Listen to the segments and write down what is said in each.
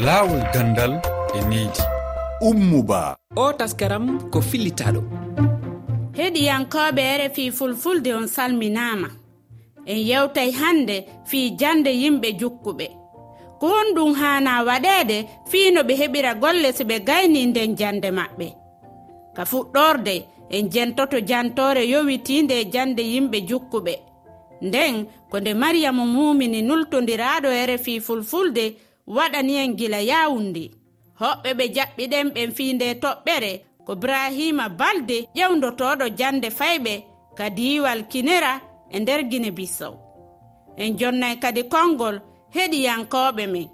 laawol gandal e needi ummuba o taskaram ko fillitaɗo heɗiyankoɓe rfi fulfulde on salminama en yewtay hannde fii jande yimɓe jukkuɓe. Ko honɗum hana waɗede fii no ɓe heɓira golle so ɓe gayni nden jande maɓɓe. Ka fuɗɗorde en jentoto jantore yowitinde e jande yimɓe jukkuɓe. Nden ko nde mariyamu mumini nultodiraɗo rfi fulfulde waɗani'en gila yawunde. Hoɓɓe ɓe jaɓɓiɗen ɓen fi nde toɓɓere ko brahima balde ƴewdotoɗo jande fayɓe ka diwal kinera e nder guine bissow en jonnay kadi konngol heɗiyankoɓe men.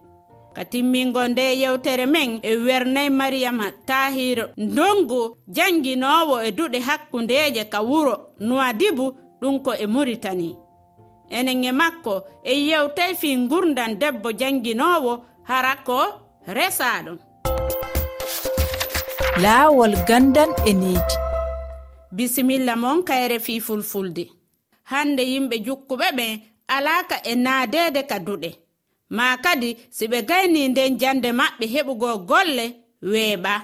Ka timmingo nde yewtere men e wernay mariyama tahir ndongo jannginowo e duɗe hakkundeje ka wuro nuwadibu ɗum ko e muritani enen e makko e yewtay fi gurdan debbo jannginowo hara ko resaɗon laawol gandan e needi bisimilla mon kayre fi fulfulde. Hande yimɓe jukkuɓe ɓen alaaka e naadede ka duɗe. Ma kadi si ɓe gayni nden jande maɓɓe heɓugo golle weeɓa.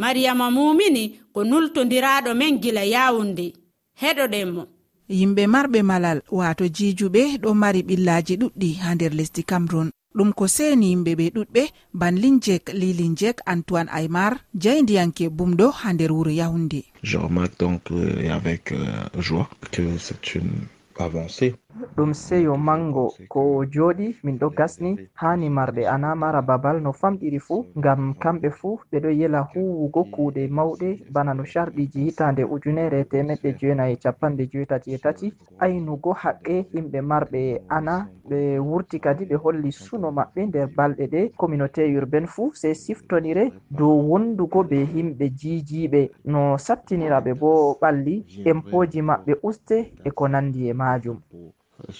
Mariyama mumini ko nultodiraɗo men gila yawunde heɗoɗen mo yimɓe marɓe malal wato jijuɓe ɗo mari ɓillaji ɗuɗɗi ha nder lesdi cameron ɗum ko seni yimɓe ɓe ɗuɗɓe banlin jek lilin jek antoine aymar jeyndiyanke bumɗo ha nder wuro yahunde je remarque donc euh, avec euh, joie que c'est une avancée. ɗum seyo mango ko joɗi min ɗo gasni hani marɓe ana mara babal no famɗiri fuu ngam kamɓe fuu ɓe ɗo yela huwugo kuuɗe mawɗe bana no sharɗiji hitande ujunere temeɗɗe jeenayi capanɗe joetati e tati aynugo haqqe yimɓe marɓe ana ɓe wurti kadi ɓe holli suno maɓɓe nder balɗe ɗe communauté urbaine fuu sey siftonire dow wondugo be himɓe jijiɓe no sattiniraɓe bo ɓalli empoji maɓɓe uste e ko nandi e majum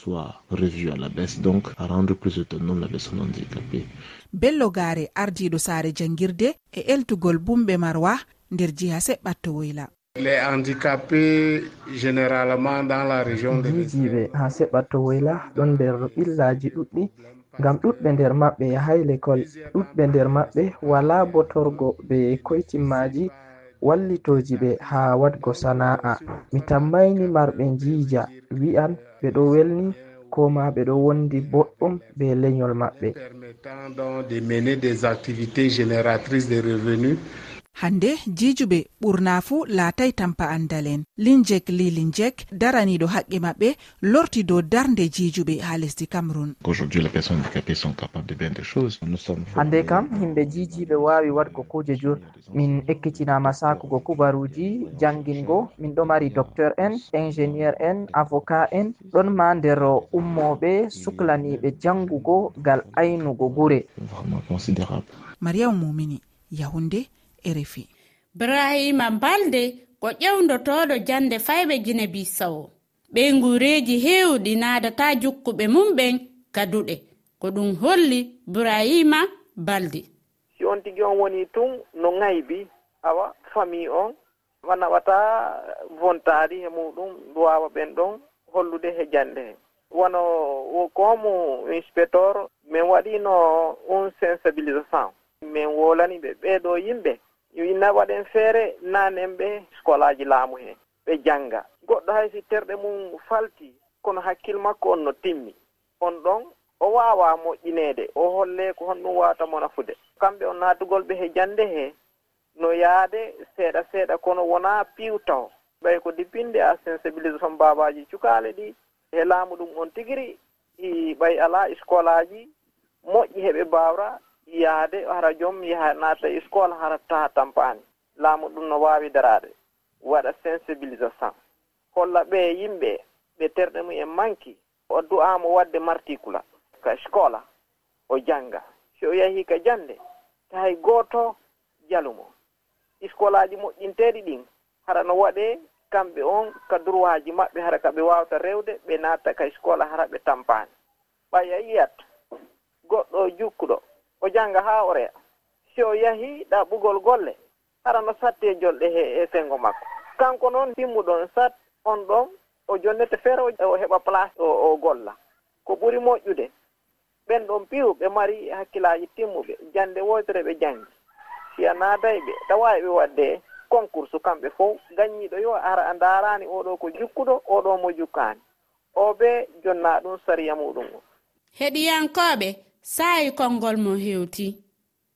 soit revu à la baisse donc à rendre plus autonome la personne handicapée. Bello gare ardiɗo saare janguirde e eltugol bumɓe marwa nder jiha seɓɓatto woyla les handicapés généralement dans la région jijiɓe ha seɓɓatto woyla ɗon nder ɓillaji ɗuɗɗi ngam ɗuɗɓe nder maɓɓe yahay l'école ɗuɗɓe nder maɓɓe wala botorgo be koytimmaji wallitoji ɓe ha wadgo sana'a mi tammaini marɓe jiija wi'an ɓe ɗo welni ko ma ɓe ɗo wondi boɗɗum be lenyol maɓɓe. hande jijuɓe ɓurna fuu laatay tampa andal en linjek li linjek daraniɗo haqqe maɓɓe lorti dow darde jijuɓe ha lesdi cameron hande kam himɓe jijiɓe wawi wadgo kuje jur. Min ekkitinama sakugo kubaruji jangingo. Min ɗo mari docteur en ingénieur en avocat en. Ɗon ma nder ummoɓe suklaniɓe jangugo gal aynugo gure. Mariama mumini yahunde rfi brahima balde ko ƴewdotoɗo jande fayɓe gine bisawo. Ɓe ngureeji hewɗi nadata jukkuɓe mum ɓen kaduɗe. Ko ɗum holli brahima balde. Si on tigi on woni tun no ŋaybi. Awa famille on wanaɓata bontaari he muɗum duwawa ɓen ɗon hollude he jande. He wono comme inspecteur min waɗino un sensibilisation. Min wolani ɓe ɓeɗo yimɓe. yo inna waɗen feere nanen ɓe skolaji laamu heen ɓe jannga. Goɗɗo hay si terɗe mum falti kono hakkille makko on no timmi. On ɗon o waawa moƴƴineede o holle ko honɗum waawata mo nafude kamɓe on naatugol ɓe he jannde hee no yaade seeɗa seeɗa kono wonaa piiwtaw ɓay ko dippinde a sensibilisation babaji cukaale ɗi he laamu ɗum on tigiri. I ɓay alaa scolaji moƴƴi heɓe mbaawra yaade hara joom yaha naata e hara taha tampani. Laamu ɗum no waawi daraade. Waɗa sensibilisation. Holla ɓe yimɓe ɓe terɗe mum en manki o du'aamo waɗde marticula ka scola o jannga. So o yahii ka jannde tahay gooto jalumo scolaaji moƴƴinteeɗi ɗin hara no waɗee kamɓe on ka durwaaji maɓɓe hara ka ɓe waawta rewde ɓe naata ka scola hara ɓe tampaani. A yiyat goɗɗo jukkuɗo o jannga haa o reya si o yahii ɗaɓɓugol golle hara no satte jolɗe he e senngo makko. Kanko noon timmuɗon sat on ɗon o jonnete feere o heɓa place o, o golla. Ko ɓuri moƴƴude ɓen ɗon piiw ɓe mari hakkillaaji timmuɓe jannde wotere ɓe janngi. Si a naadayi ɓe tawa ɓe waɗde concours kamɓe fof gaññiiɗo yo ara a ndaaraani oɗo ko jukkuɗo oɗo mo jukkaani. O ɓe jonnaa ɗum sariya muɗum o. Heɗiyankooɓe saayi konngol mo heewti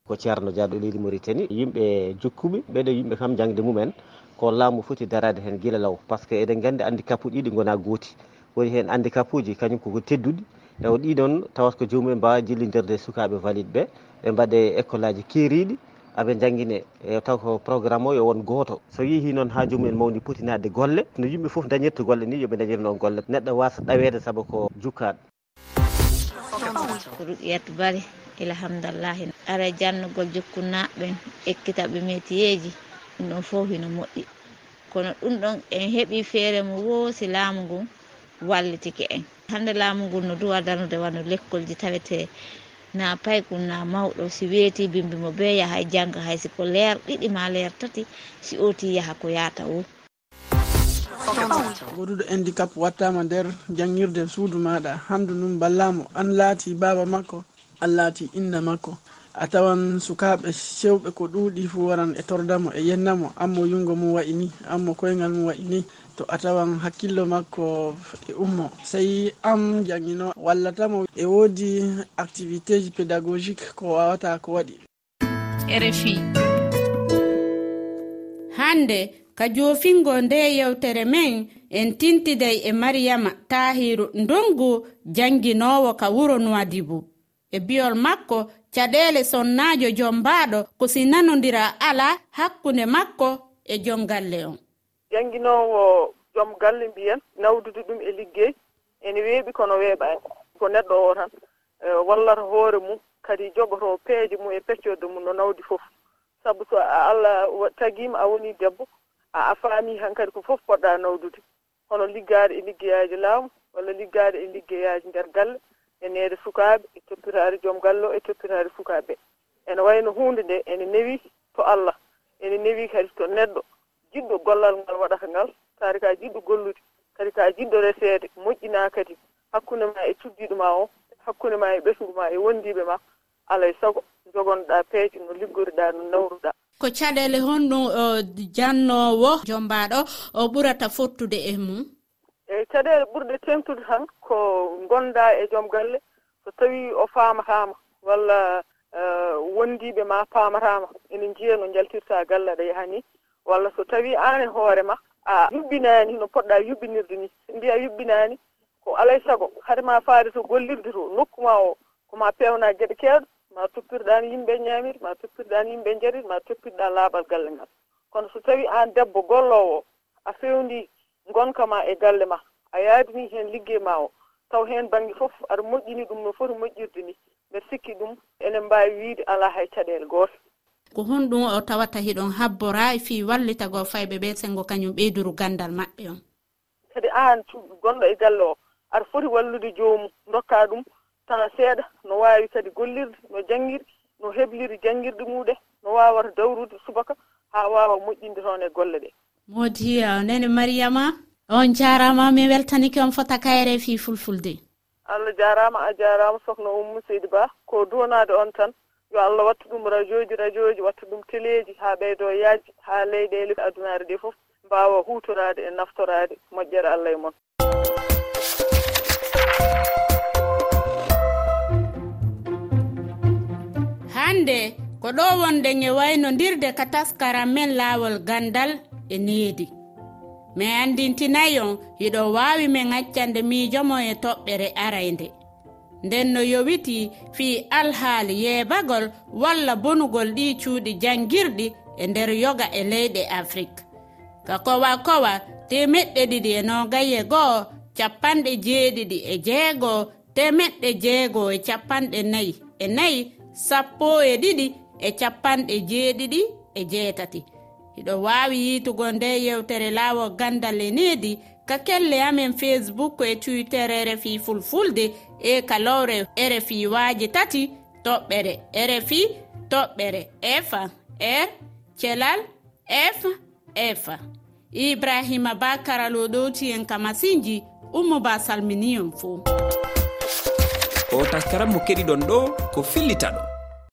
ko ceerno diaɗo leydi maritani yimɓe jokkuɓe ɓeɗo yimɓe kam jangde mumen. Ko laamu foti darade hen guila law par ce que eɗen gandi handicap uji ɗiɗi gona gooti. Woni hen handicap uji kañum koko tedduɗi. Ewo ɗiɗon tawat ko jomumen mbawa jillidirde sukaɓe valide ɓe ɓe mbaɗe école aji keeriɗi aɓe jangguine e taw ko programme o yo won goto so yeehi noon ha jomumen mawni potinade golle. No yimɓe foof dañirta golle ni yooɓe dañir noon golle. Neɗɗo wasa ɗawede saabu ko jukkaɗo ko ruqiyat bari ilhamdallahi ara e jannugol jokkunnaɓen ekkita ɓe metiyeji ɗum ɗon fof hino moƴƴi. Kono ɗum ɗon en heeɓi feere mo woosi laamu ngun wallitike en. Hande laamu ngun no duwa darnude wanno lekkolji tawete na paykum na mawɗo si weeti bimbimo be yaha e janga hay siko leer ɗiɗi ma leer tati si oti yaha ko yata wo goɗuɗo handicap wattama nder jangguirde suudu maɗa handu num ballamo an laati baba makko an laati inna makko. A tawan sukaɓe sewɓe ko ɗuuɗi fu waran e tordamo e yennamo. Ammo yungo mum wayi ni ammo koyngal mum wayi ni to a tawan hakkillo makko e ummo. Sey am jangino wallatamo e woodi activité ji pédagogique ko wawata ko waɗi. Rfi hande ka jofingo nde yewtere men en tintiday e mariyama tahiru ndongu janginowo ka wuro nuwadibu. E biyol makko caɗele sonnajo jombaɗo ko si nanodira ala hakkunde makko e joom galle on janginowo joom galle mbiyen nawdude ɗum e liggey ene weeɓi kono weeɓani ko neɗɗo o tan. E, Wallata hoore mum kadi jogoto peeje mum e peccode mum no nawdi fof. Sabu so allah tagima a woni debbo a faami han kadi ko fof poɗɗa nawdude. Hono liggade e liggeyaji laamu walla liggade e liggeyaji nder galle e neede sukaaɓe e toppitaade joom gallo e toppitaade sukaaɓe ene wayno huunde nde ene newi to allah. Ene newi kadi to neɗɗo. Jiɗɗo gollal ngal waɗata ngal taari ka jiɗɗo gollude kadi ka jiɗɗo reseede moƴƴinaa kadi. Hakkunde ma e cuddiiɗo ma o hakkunde ma e ɓesngu ma e wondiiɓe ma alaa e sago jogonoɗaa peeje no liggoriɗaa no nawruɗaa. ko caɗele honɗum o jannowo jombaɗo o ɓurata fottude e mum? Eyi caɗele ɓurɗe tengtude tan ko gonda e joom galle. So tawi o famatama walla e, wondiɓe ma pamatama ene jiiya no jaltirta galle aɗa yaha ni walla so tawi an e hoore ma a yuɓɓinani no poɗɗa yuɓɓinirde ni. Mbiya yuɓɓinani ko alay saago hadema faade to gollirde to nokku ma o koma pewna gueɗe kewɗe ma toppirɗa yimɓe ñamiri ma toppirɗa yimɓe jarir ma toppirɗa laaɓal galle ngal. Kono so tawi an debbo gollowo a fewndi gonka ma e galle ma a yaadini heen liggey ma o taw heen baŋnge fof aɗa moƴƴini ɗum no foti moƴƴirde ni. Mbeɗa sikki ɗum enen mbawi wiide ala hay caɗele goto ko honɗum o tawata hiɗon habbora fi wallita go fayɓe ɓe sengo kañum ɓeyduru gandal maɓɓe on? Kadi an gonɗo e galle o aɗa foti wallude joomum dokka ɗum tana seeɗa no waawi kadi gollirde no jangguiri no hebliri jangguirde muɗe no waawata dawrude subaka haa waawa moƴƴinde toon e golle ɗe. Modi nene mariama on jarama mi weltanike on fota kayre fi fulfulde. Allah jarama a jarama sohna ummu seydi ba ko donade on tan yo allah wattu ɗum radio ji radio ji watta ɗum téléji ha ɓeydo yajji ha leyɗele adunare ɗe foof mbawa hutorade e naftorade moƴƴere allah e moon hannde ko ɗo wonde ñewaynodirde ka taskaram men laawol gandal e needi mi andintinayi on hiɗo waawi min accande miijomo e toɓɓere araynde. Nden no yowiti fii alhaali yeebagol walla bonugol ɗi cuuɗi janngirɗi e nder yoga e leyɗe afrique. Ka kowa kowa temeɗɗe ɗiɗi e noogaye go'o capanɗe jeeɗiɗi e jeegoo temeɗɗe jeegoo e capanɗe nayi. E nayi sappo e ɗiɗi e capanɗe jeeɗiɗi e jeetati. Hiɗo waawi yiitugo nde yewtere laawol gandal e needi ka kelle amen facebook e twitter e rfi fulfulde e kalowre rfi waaji tati toɓɓere rfi toɓɓere f r thelal f f ibrahima ba karaloɗowti en ka masinji ummo ba salmini en fo o taskaram mo keɗiɗon ɗo ko fillita ɗo.